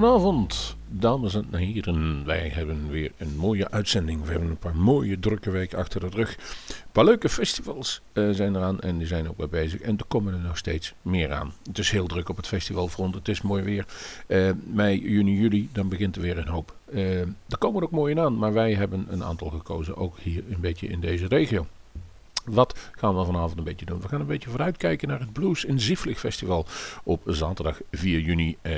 Goedenavond, dames en heren. Wij hebben weer een mooie uitzending. We hebben een paar mooie drukke weken achter de rug. Een paar leuke festivals uh, zijn eraan en die zijn ook weer bezig. En er komen er nog steeds meer aan. Het is heel druk op het festivalfront. Het is mooi weer. Uh, mei, juni, juli, dan begint er weer een hoop. Uh, er komen er ook mooie aan, maar wij hebben een aantal gekozen, ook hier een beetje in deze regio. Wat gaan we vanavond een beetje doen? We gaan een beetje vooruitkijken naar het Blues in Zieflig Festival op zaterdag 4 juni eh,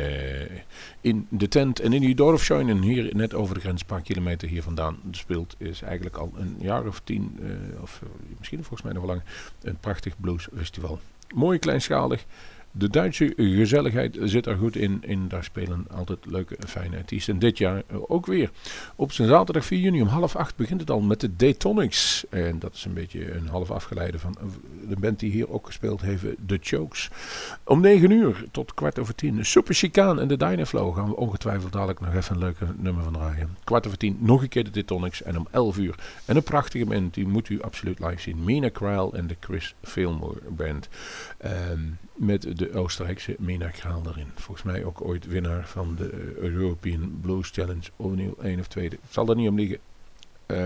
in de tent en in die Dorfscheinen hier net over de grens, een paar kilometer hier vandaan. speelt is eigenlijk al een jaar of tien, uh, of misschien volgens mij nog wel lang, een prachtig bluesfestival. Mooi kleinschalig. De Duitse gezelligheid zit er goed in. En daar spelen altijd leuke fijne artiesten. En dit jaar ook weer. Op zijn zaterdag 4 juni om half acht begint het al met de Daytonics. En dat is een beetje een half afgeleide van de band die hier ook gespeeld heeft, The Chokes. Om 9 uur tot kwart over tien. Super Chicaan en de Dynaflow gaan we ongetwijfeld dadelijk nog even een leuke nummer van draaien. Kwart over tien nog een keer de Daytonics. En om 11 uur. En een prachtige band, die moet u absoluut live zien. Mina Kraal en de Chris Fillmore Band. Um, met de Oostenrijkse Mina Kraal erin. Volgens mij ook ooit winnaar van de European Blues Challenge. Of nieuw één of tweede. Ik zal er niet om liggen. Uh,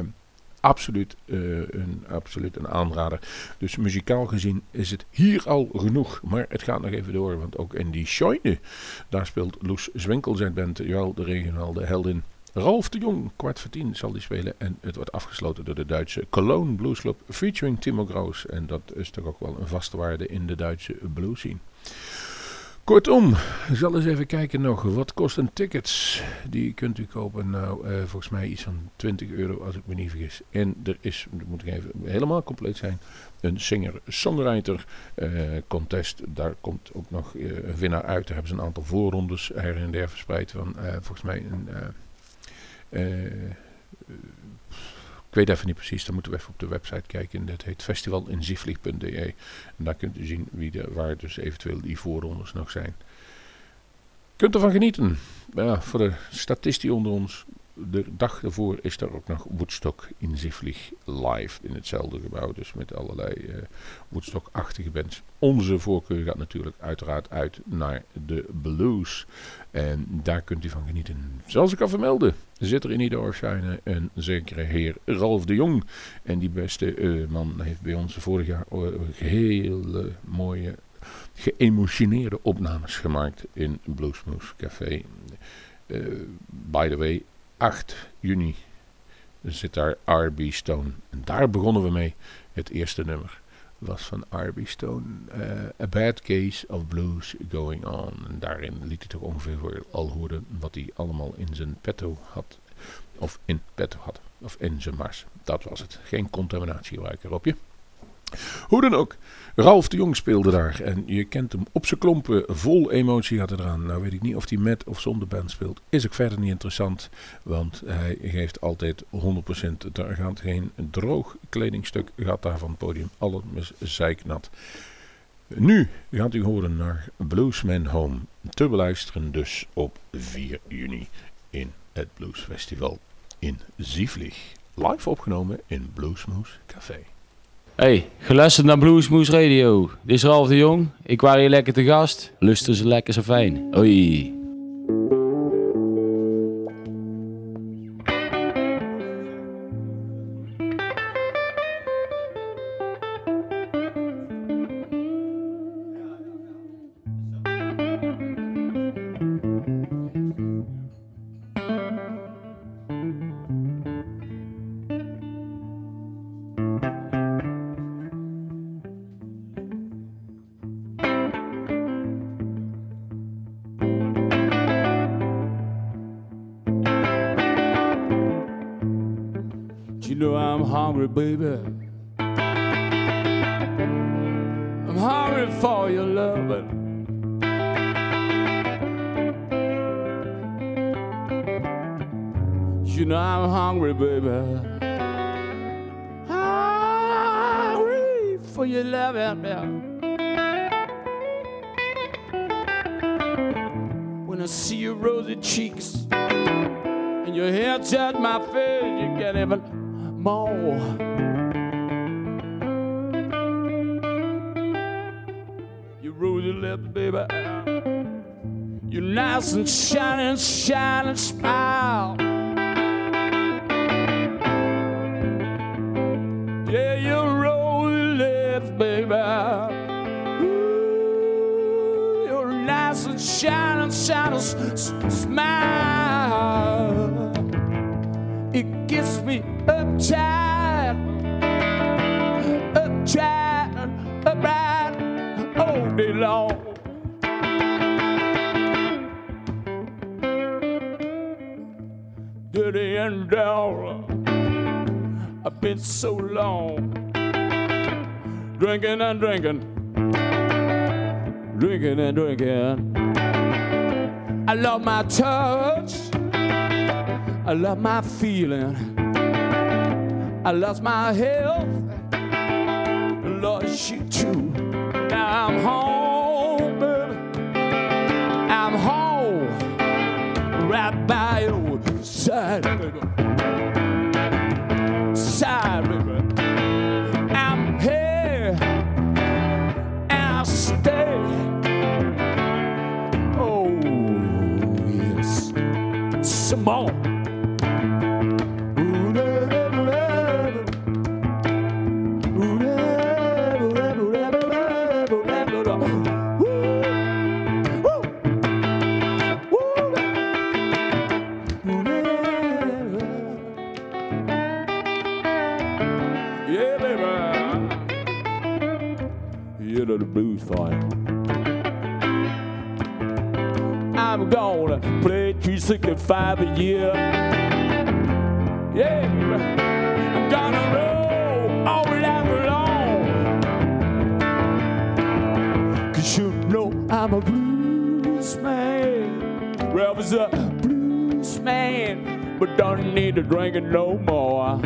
absoluut, uh, een, absoluut een aanrader. Dus muzikaal gezien is het hier al genoeg. Maar het gaat nog even door. Want ook in die Scheune, daar speelt Loes Zwinkel zijn band. Jawel, de regionaal, de heldin. Ralf de Jong, kwart voor tien, zal die spelen. En het wordt afgesloten door de Duitse Cologne Blues Club featuring Timo Groos. En dat is toch ook wel een vaste waarde in de Duitse blues scene. Kortom, zal eens even kijken nog. Wat kosten tickets? Die kunt u kopen. Nou, uh, volgens mij iets van 20 euro als ik me niet vergis. En er is, moet ik even helemaal compleet zijn, een singer-songwriter uh, contest. Daar komt ook nog uh, een winnaar uit. Daar hebben ze een aantal voorrondes her en der verspreid van volgens mij een ik weet even niet precies, dan moeten we even op de website kijken. Dat heet festivalinzieflig.de. En daar kunt u zien wie de, waar dus eventueel die voorrondes nog zijn. Kunt ervan genieten. Ja, voor de statistie onder ons, de dag ervoor is er ook nog Woodstock in Zifflig live in hetzelfde gebouw. Dus met allerlei uh, Woodstock-achtige bands. Onze voorkeur gaat natuurlijk uiteraard uit naar de blues. En daar kunt u van genieten. Zoals ik al vermeldde, zit er in Niederorfscheine een zekere heer Ralf de Jong. En die beste uh, man heeft bij ons vorig jaar uh, hele mooie, geëmotioneerde opnames gemaakt in Bluesmoose Café. by the way, 8 juni zit daar R.B. Stone. En daar begonnen we mee. Het eerste nummer was van R.B. Stone. Uh, A Bad Case of Blues Going On. En daarin liet hij toch ongeveer al horen wat hij allemaal in zijn petto had. Of in petto had. Of in zijn mars. Dat was het. Geen contaminatieruiker op je. Hoe dan ook, Ralf de Jong speelde daar en je kent hem op zijn klompen, vol emotie had hij eraan. Nou weet ik niet of hij met of zonder band speelt, is ook verder niet interessant, want hij geeft altijd 100%. Er gaat geen droog kledingstuk, gaat daar van het podium, alles zeiknat. Nu gaat u horen naar Bluesman Home, te beluisteren dus op 4 juni in het Blues Festival in Zieflig. Live opgenomen in Bluesmoose Café. Hey, geluisterd naar Bluesmoose Radio. Dit is Ralf de Jong. Ik was hier lekker te gast. Lusten ze lekker zo fijn. Hoi. baby. I'm hungry for your loving. You know I'm hungry, baby. Hungry for your loving. When I see your rosy cheeks and your hair touch my face, you can't even more. Your lip, baby. You're nice and shining, shining smile. Yeah, your rosy lips, baby. Ooh, your nice and shining, shining smile. And drinking, drinking and drinking. I love my touch. I love my feeling. I lost my health. Lost you too. Now I'm home, no more.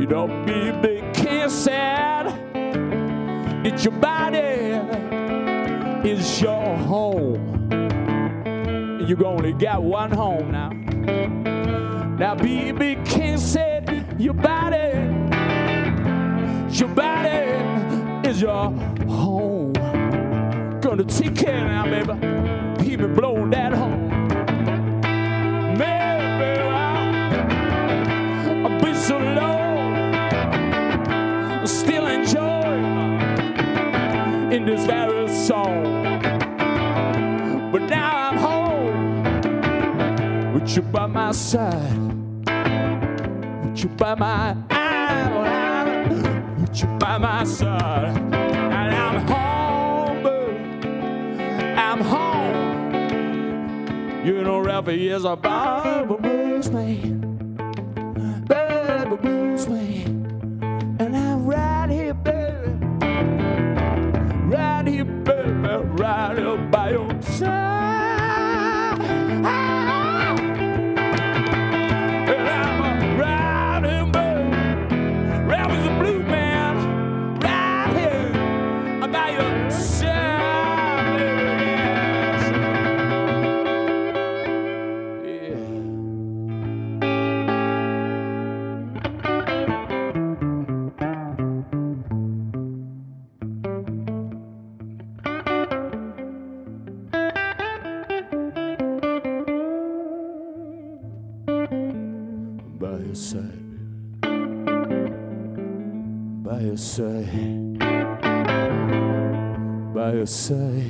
You don't be a big sad. It's your body is your home. You only got one home now. Now, BB with you by my side, with you by my with you by my side, and I'm home, baby. I'm home. You know, Ralphie is a Bible blues man, Bible blues man, and I'm right here, baby right here, baby, right here by your side. By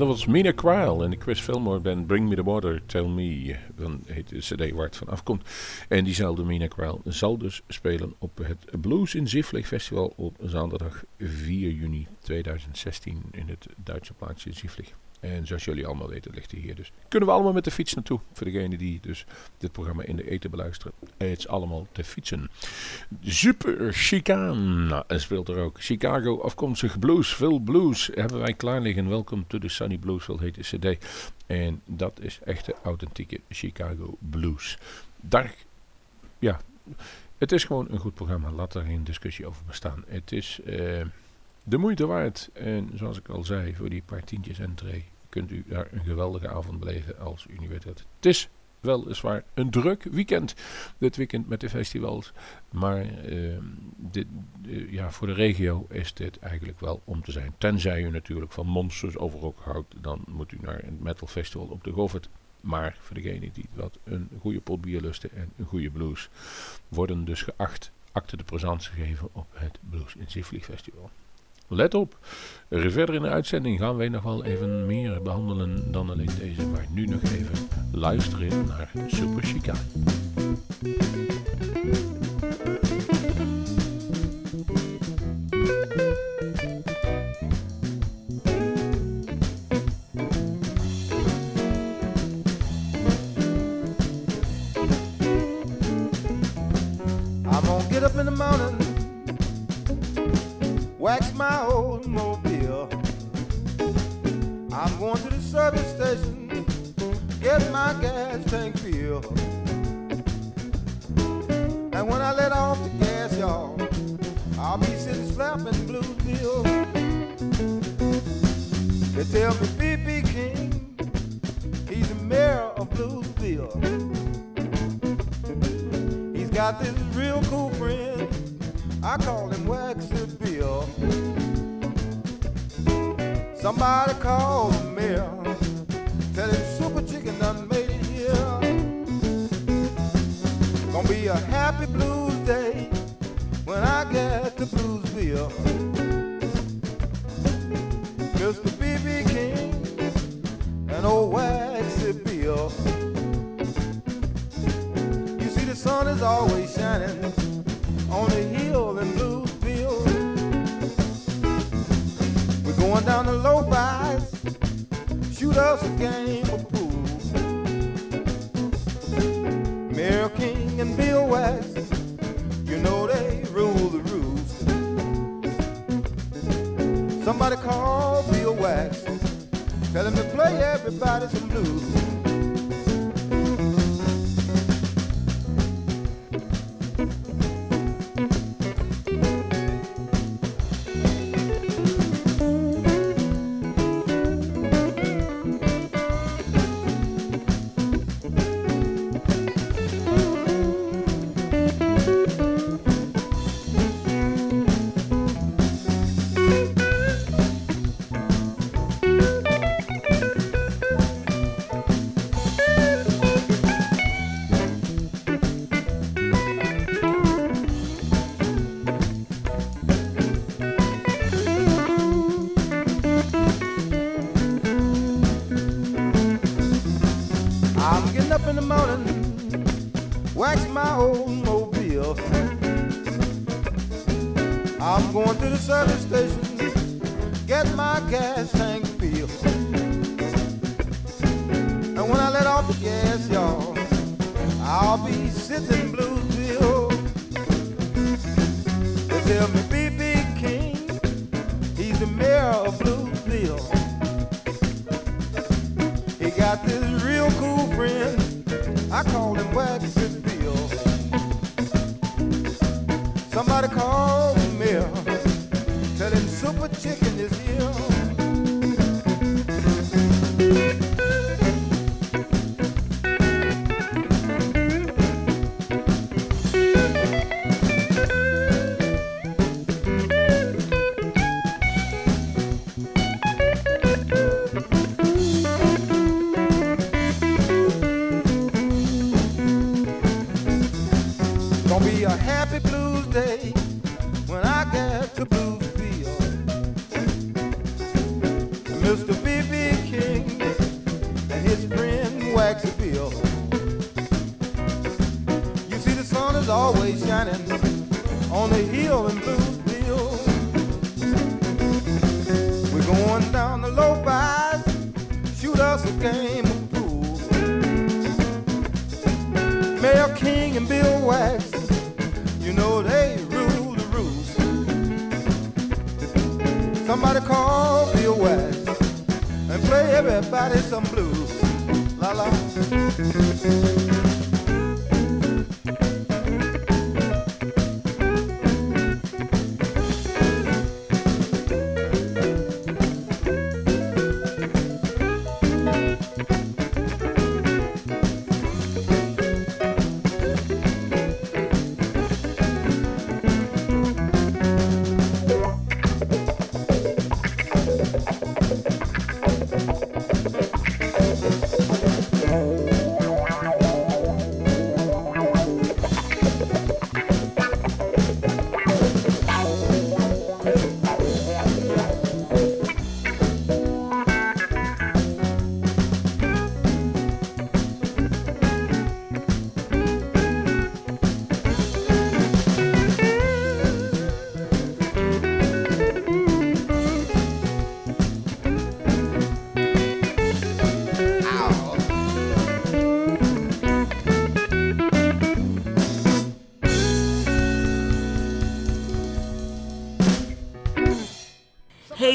dat was Mina Cryle en de Chris Fillmore band Bring Me The Water, Tell Me, dan heet de cd waar het van afkomt. En diezelfde Mina Cryle zal dus spelen op het Blues in Zivlig Festival op zaterdag 4 juni 2016 in het Duitse plaatsje Zivlig. En zoals jullie allemaal weten ligt hij hier dus. Kunnen we allemaal met de fiets naartoe. Voor degenen die dus dit programma in de eten beluisteren. Het is allemaal te fietsen. Super Chicane speelt er ook. Chicago afkomstig blues. Veel blues hebben wij klaar liggen. Welcome to the Sunny Bluesville heet de cd. En dat is echte authentieke Chicago blues. Daar, ja, het is gewoon een goed programma. Laat er geen discussie over bestaan. Het is eh, de moeite waard. En zoals ik al zei, voor die paar tientjes entree kunt u daar een geweldige avond beleven als u weet. Het is weliswaar een druk weekend. Dit weekend met de festivals. Maar eh, dit, eh, ja, voor de regio is dit eigenlijk wel om te zijn. Tenzij u natuurlijk van monsters overal houdt. Dan moet u naar een metal festival op de Goffert. Maar voor degenen die wat een goede pot bier lusten en een goede blues. Worden dus geacht acte de présence geven op het Blues in Zivlieg Festival. Let op, er verder in de uitzending gaan wij nog wel even meer behandelen dan alleen deze, maar nu nog even luisteren naar Super Chica. Tell me B.B. King, he's the mayor of Bluesville. He's got this real cool friend. I call him Waxy Bill. Somebody call the mayor. Tell him Super Chicken done made it here. Gonna be a happy blues day when I get to Bluesville. Mr. You see, the sun is always shining on the hill in Bluesville. We're going down the low buys, shoot us a game of pool. Mayor King and Bill West, you know they rule the roost. Somebody call Bill Wax, tell him to play everybody some blues. I call him Waxy Bill. Somebody call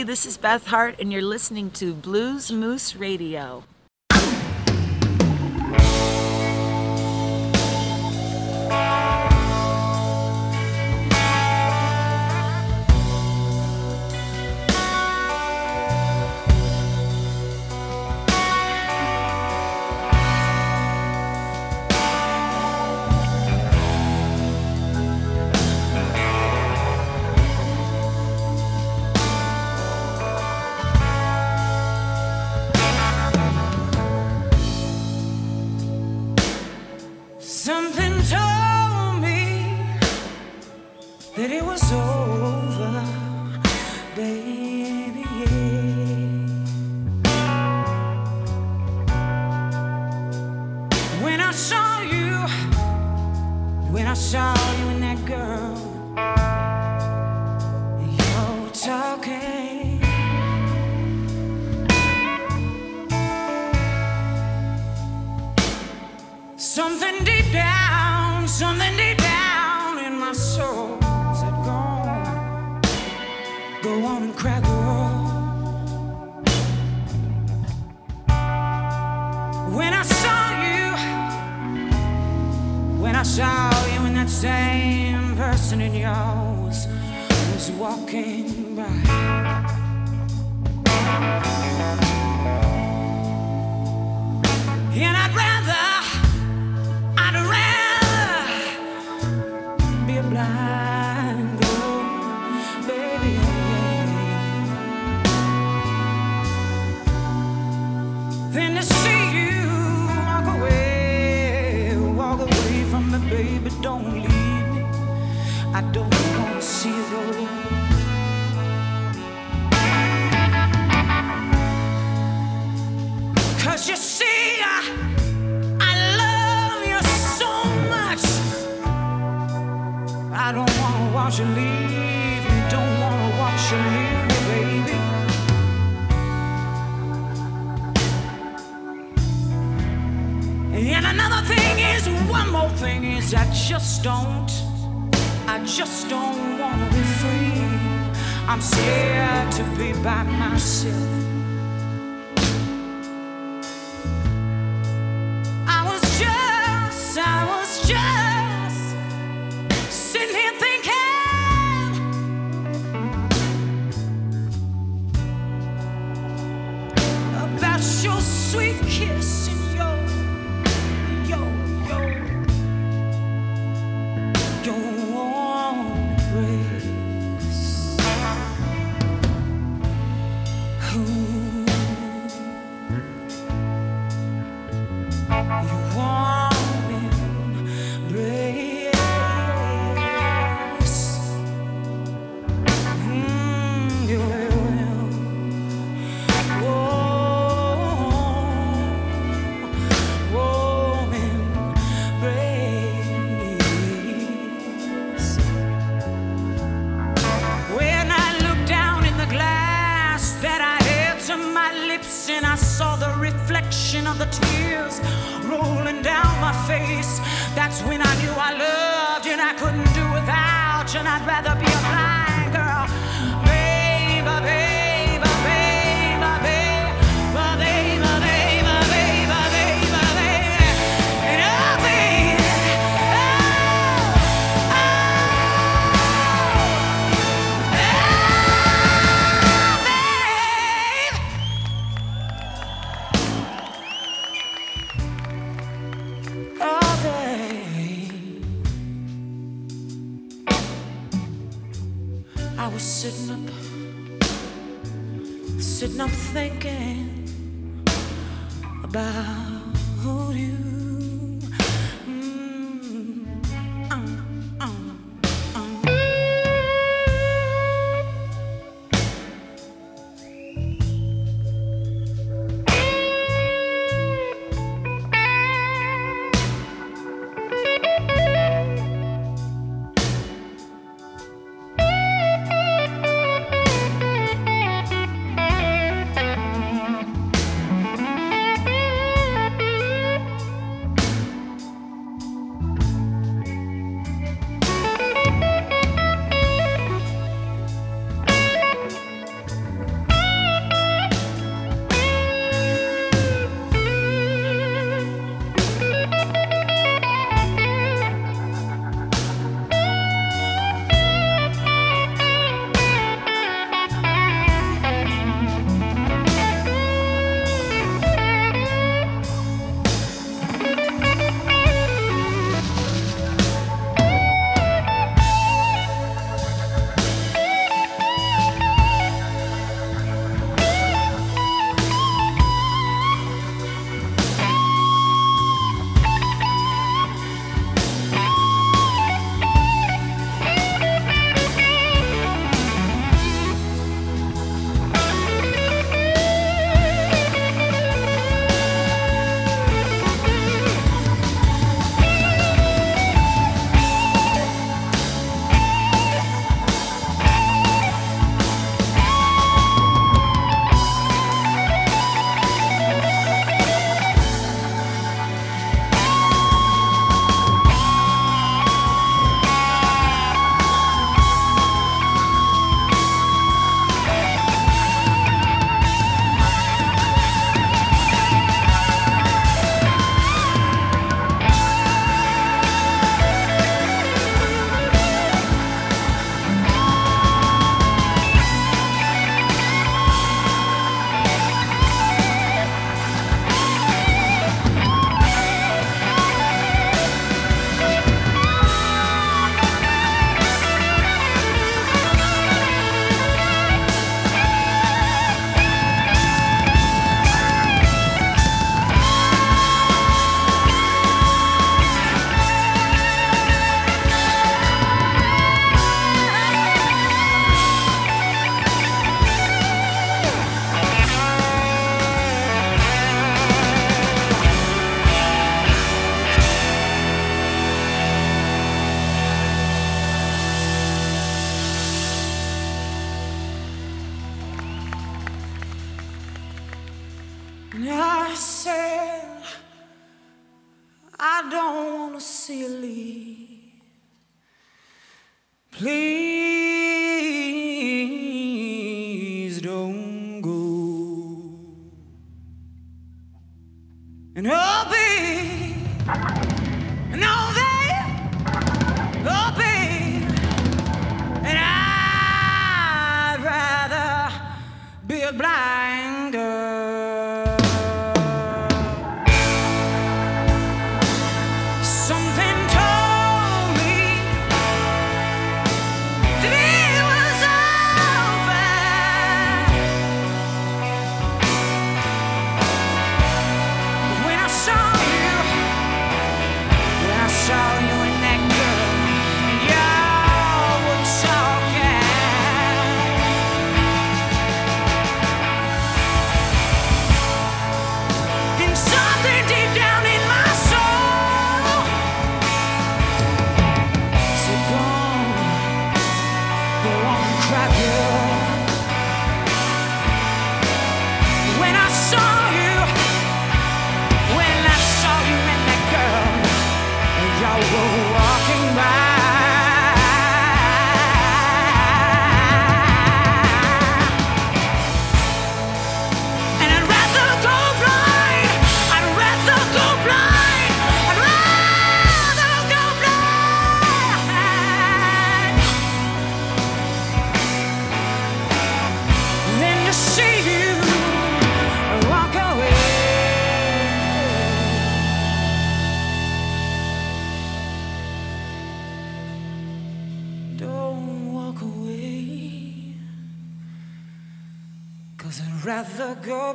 this is Beth Hart, and you're listening to Blues Moose Radio. thousand hours was walking by.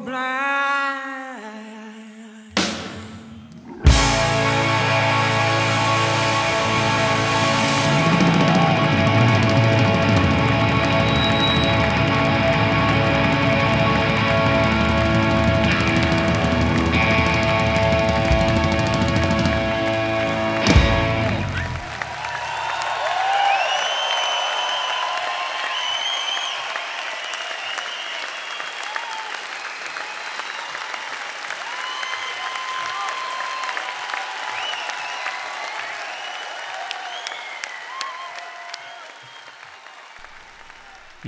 Blind.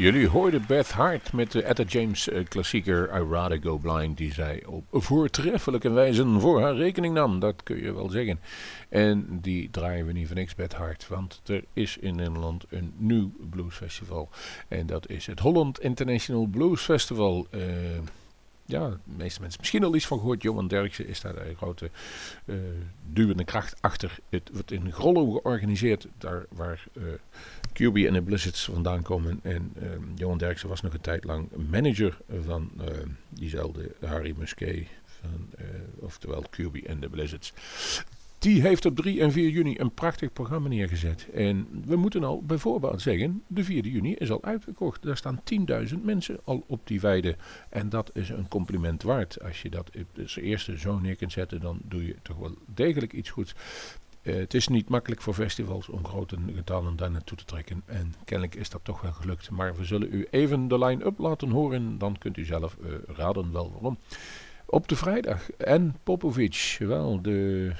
Jullie hoorden Beth Hart met de Etta James eh, klassieker I Rather Go Blind, die zij op voortreffelijke wijze voor haar rekening nam. Dat kun je wel zeggen. En die draaien we niet van niks, Beth Hart, want er is in Nederland een nieuw bluesfestival. En dat is het Holland International Blues Festival. Eh, ja, de meeste mensen misschien al iets van gehoord. Johan Derksen is daar de grote eh duwende kracht achter. Het wordt in Grollo georganiseerd, daar waar QB en de Blizzards vandaan komen. En eh, Johan Derksen was nog een tijd lang manager van eh, diezelfde Harry Musquet, van, eh, oftewel QB en de Blizzards. Die heeft op 3 en 4 juni een prachtig programma neergezet. En we moeten al bijvoorbeeld zeggen, de 4 juni is al uitverkocht. Daar staan 10.000 mensen al op die weide. En dat is een compliment waard. Als je dat als eerste zo neer kunt zetten, dan doe je toch wel degelijk iets goeds. Eh, het is niet makkelijk voor festivals om grote getallen daar naartoe te trekken. En kennelijk is dat toch wel gelukt. Maar we zullen u even de line-up laten horen. Dan kunt u zelf eh, raden wel waarom. Op de vrijdag. En Popovic, wel de,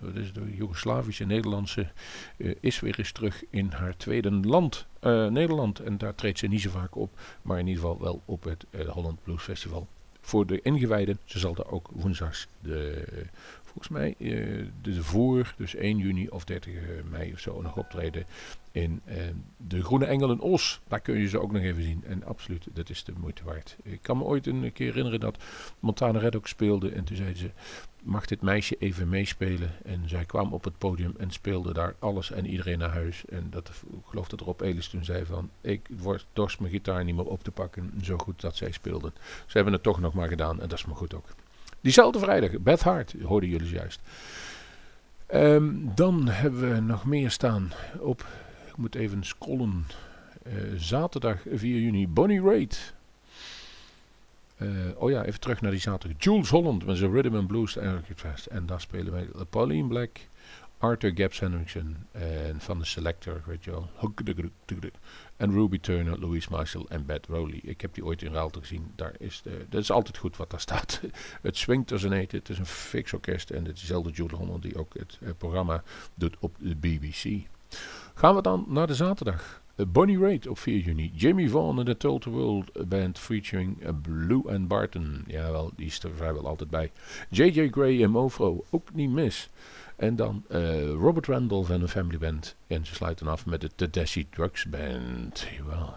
wat is de Joegoslavische Nederlandse, eh, is weer eens terug in haar tweede land, Nederland. En daar treedt ze niet zo vaak op. Maar in ieder geval wel op het Holland Blues Festival. Voor de ingewijden, ze zal daar ook woensdags de volgens mij eh, de voor, dus 1 juni of 30 mei of zo, nog optreden in eh, de Groene Engel in Os. Daar kun je ze ook nog even zien. En absoluut, dat is de moeite waard. Ik kan me ooit een keer herinneren dat Montana Red ook speelde. En toen zeiden ze, mag dit meisje even meespelen? En zij kwam op het podium en speelde daar alles en iedereen naar huis. En dat, ik geloof dat Rob Elis toen zei van, ik word, dorst mijn gitaar niet meer op te pakken. Zo goed dat zij speelden. Ze hebben het toch nog maar gedaan en dat is maar goed ook. Diezelfde vrijdag, Beth Hart, hoorden jullie juist. Ehm, dan hebben we nog meer staan op, ik moet even scrollen, Eh, zaterdag 4 juni, Bonnie Raitt. Eh, oh ja, even terug naar die zaterdag. Jules Holland met zijn Rhythm and Blues Fest. En daar spelen wij Pauline Black, Arthur Gaps Henriksen en van de Selector, weet je wel. En Ruby Turner, Louise Marshall en Beth Rowley. Ik heb die ooit in Raalte gezien. Daar is de, dat is altijd goed wat daar staat. het swingt als een eten. Het is een fix orkest. En het is dezelfde Jude Holland die ook het eh, programma doet op de BBC. Gaan we dan naar de zaterdag. Uh, Bonnie Raitt op 4 juni. Jamie Vaughan en de Total World Band featuring uh, Blue and Barton. Jawel, die is er vrijwel altijd bij. J.J. Gray en Mofro, ook niet mis. En dan eh, Robert Randolph en de Family Band. En ze sluiten af met de Tedeschi Drugs Band. Jawel.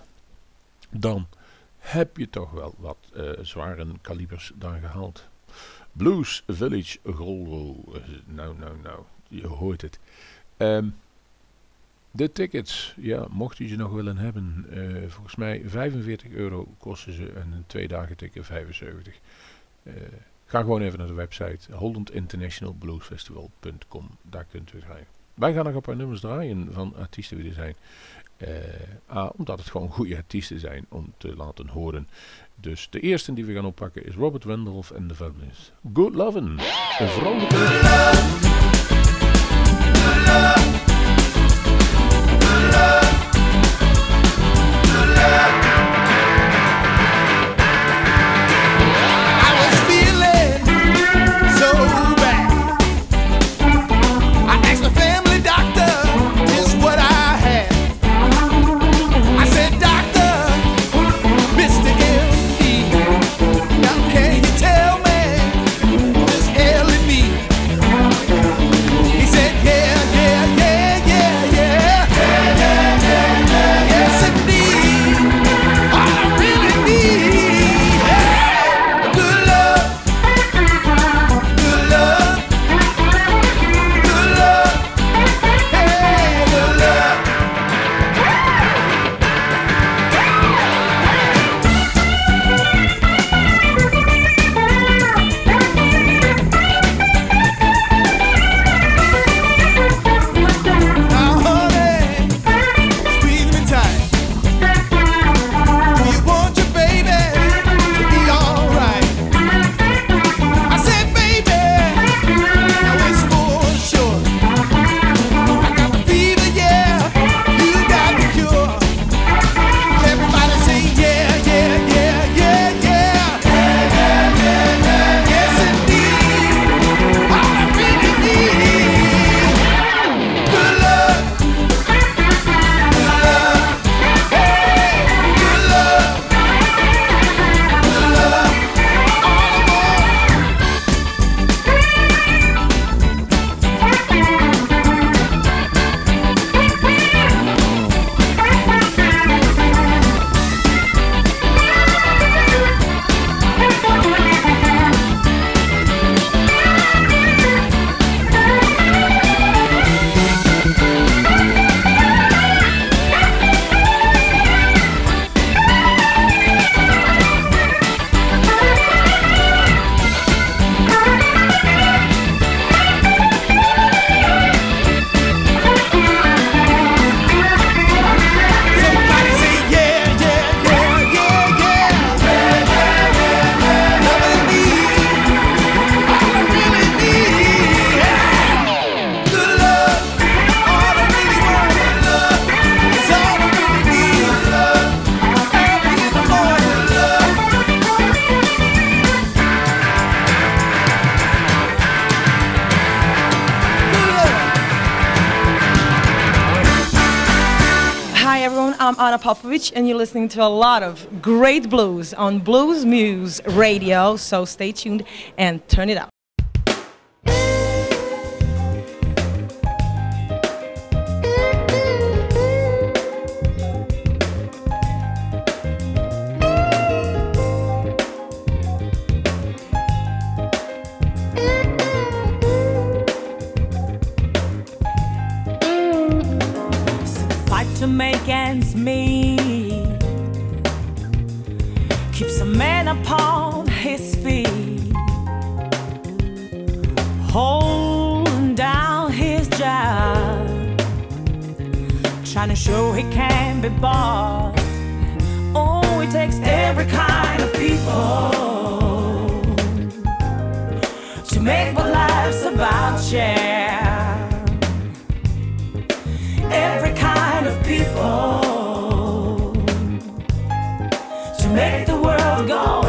Dan heb je toch wel wat eh, zware kalibers daar gehaald. Blues Village Rollo. nou, nou, nou. Je hoort het. Ehm, de tickets, ja, mocht je ze nog willen hebben, volgens mij 45 euro kosten ze en een twee dagen ticket 75. Uh, ga gewoon even naar de website hollandinternationalbluesfestival.com. Daar kunt u draaien. Wij gaan nog een paar nummers draaien van artiesten die er zijn. Uh, omdat het gewoon goede artiesten zijn om te laten horen. Dus de eerste die we gaan oppakken is Robert Wendolf en de Families. Good Lovin'. Een. Good. Good. Popovich, and you're listening to a lot of great blues on Blues Muse Radio. So stay tuned and turn it up. trying to show he can be bought. Oh, it takes every kind of people to make what life's about, yeah. Every kind of people to make the world go.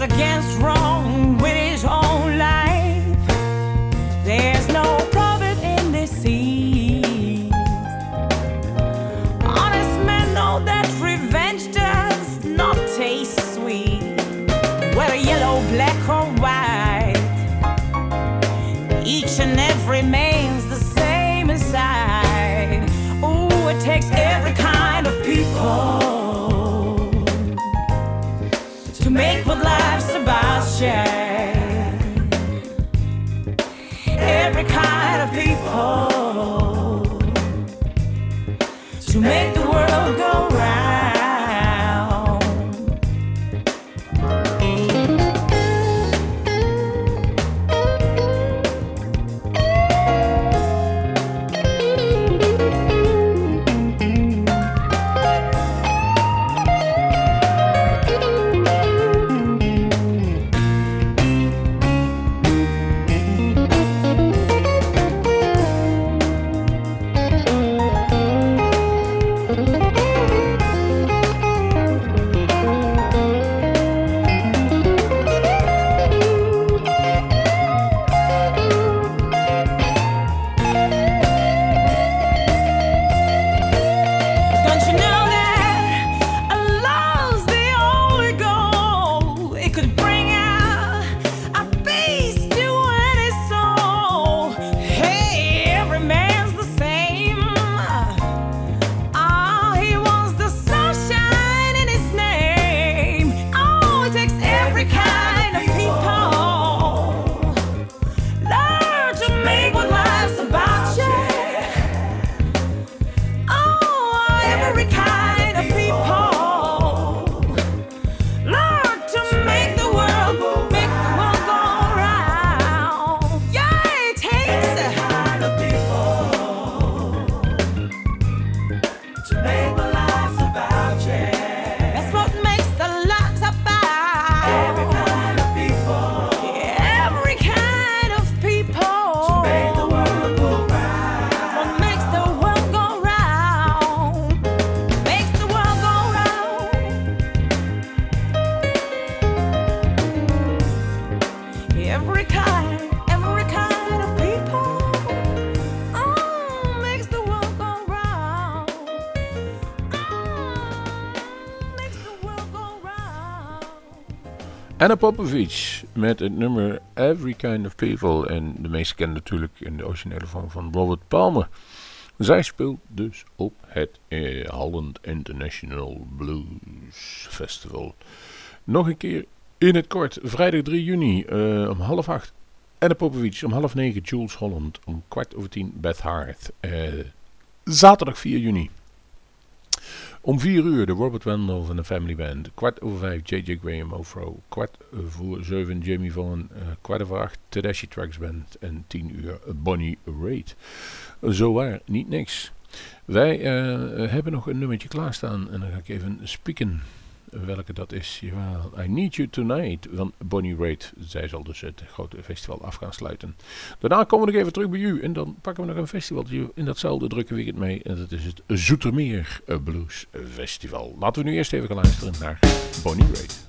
Against wrong with his own life. There's no profit in seas. Honest men know that revenge does not taste sweet. Yellow, black, or white, of Anna Popovic met het nummer Every Kind of People. En de meeste kennen natuurlijk in de originele vorm van Robert Palmer. Zij speelt dus op het eh, Holland International Blues Festival. Nog een keer in het kort, vrijdag 3 juni eh, om half acht. Anna Popovic om half negen, Jules Holland om kwart over tien, Beth Hart. Eh, zaterdag 4 juni. Om 4 uur de Robert Wendell van de Family Band. Kwart over 5 J.J. Graham Ofro. Kwart voor 7 Jamie Vaughan. eh, kwart over 8 Tedeschi Tracks Band. En 10 uur Bonnie Raitt. Zowaar niet niks. Wij eh, hebben nog een nummertje klaarstaan. En dan ga ik even spieken welke dat is. Jawel, I Need You Tonight van Bonnie Raitt. Zij zal dus het grote festival af gaan sluiten. Daarna komen we nog even terug bij u. En dan pakken we nog een festivaltje in datzelfde drukke weekend mee. En dat is het Zoetermeer Blues Festival. Laten we nu eerst even gaan luisteren naar Bonnie Raitt.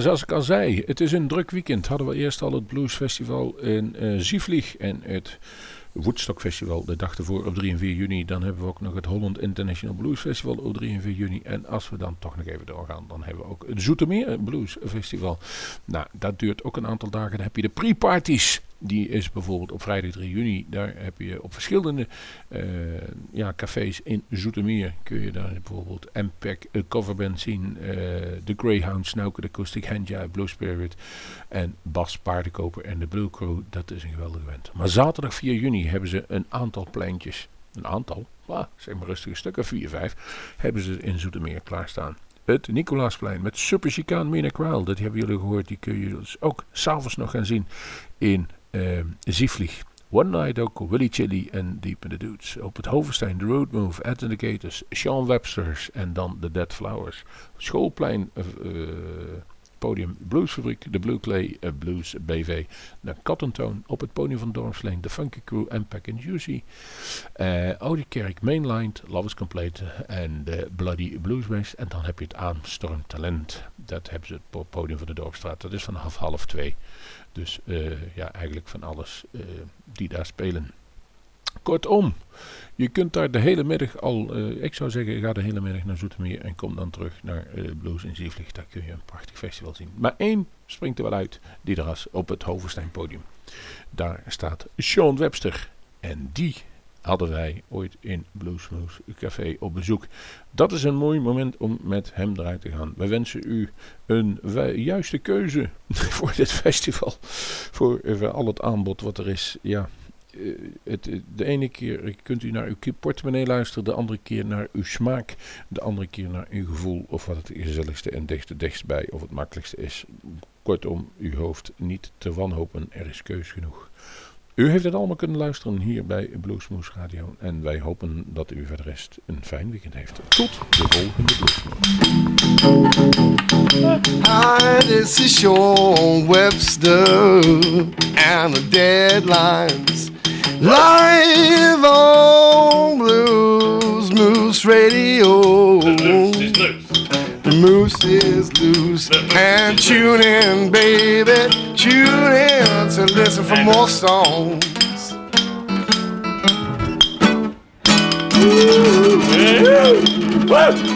Zoals ik al zei, het is een druk weekend. Hadden we eerst al het Blues Festival in eh Zieflieg en het Woodstock Festival de dag ervoor op 3 en 4 juni. Dan hebben we ook nog het Holland International Blues Festival op 3 en 4 juni. En als we dan toch nog even doorgaan, dan hebben we ook het Zoetermeer Blues Festival. Nou, dat duurt ook een aantal dagen. Dan heb je de pre-parties. Die is bijvoorbeeld op vrijdag 3 juni. Daar heb je op verschillende eh, ja, cafés in Zoetermeer. Kun je daar bijvoorbeeld MPEG, een coverband zien. eh, de Greyhound, Snauker, de Acoustic Handja, Blue Spirit. En Bas Paardenkoper en de Blue Crew. Dat is een geweldige event. Maar zaterdag 4 juni hebben ze een aantal pleintjes. Een aantal, ah, zeg maar rustig een stuk of 4, 5. Hebben ze in Zoetermeer klaarstaan. Het Nicolaasplein met Super Chicaan Mina Crowd. Dat hebben jullie gehoord. Die kun je dus ook s'avonds nog gaan zien in eh Zieflieg. One Night ook, Willy Chili en Deep in the Dudes. Op het Hovenstein, The Road Move, Ed and the Gators, Sean Websters en dan The Dead Flowers. Schoolplein, eh, eh, podium Bluesfabriek, de Blue Clay Blues BV. De Cotton Tone op het podium van Dorpsleen, de Funky Crew en Pack and Juicy. Eh Audiekerk, Mainlined, Love is Complete en Bloody Bluesbase. En dan heb je het Aanstorm Talent. Dat hebben ze op het podium van de Dorpstraat. Dat is vanaf half twee. Dus eh, ja, eigenlijk van alles eh, die daar spelen. Kortom, je kunt daar de hele middag al, eh, ik zou zeggen, ga de hele middag naar Zoetermeer en kom dan terug naar eh, Blues in Zievlieg. Daar kun je een prachtig festival zien. Maar één springt er wel uit, die er is op het Hovenstein podium. Daar staat Sean Webster en die hadden wij ooit in Bluesmoose Café op bezoek. Dat is een mooi moment om met hem eruit te gaan. We wensen u een juiste keuze voor dit festival. Voor, eh, voor al het aanbod wat er is. Ja, eh, het, eh, de ene keer kunt u naar uw portemonnee luisteren, de andere keer naar uw smaak, de andere keer naar uw gevoel of wat het gezelligste en dichtste dichtstbij of het makkelijkste is. Kortom, uw hoofd niet te wanhopen, er is keus genoeg. U heeft het allemaal kunnen luisteren hier bij Bluesmoose Radio en wij hopen dat u voor de rest een fijn weekend heeft. Tot de volgende Bluesmoose. Hi, this is Sean Webster and the deadlines live on Blues Moose Radio. The moose is loose and tune in, baby, tune in to listen for more songs. Ooh. what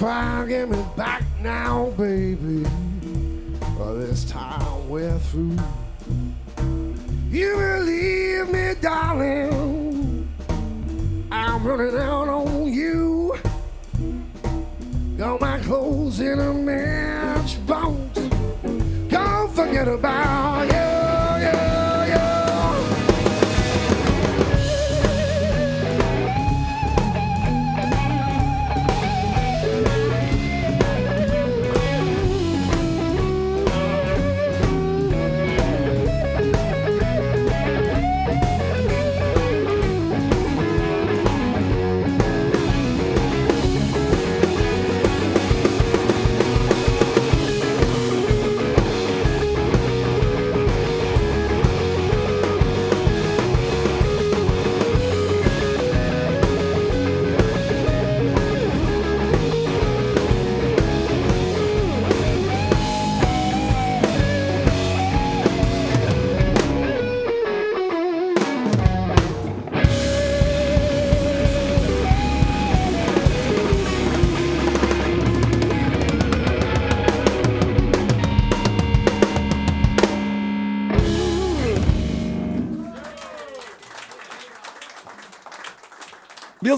try and get me back now, baby. Well, this time we're through. You believe me, darling. I'm running out on you. Got my clothes in a matchbox. Don't forget about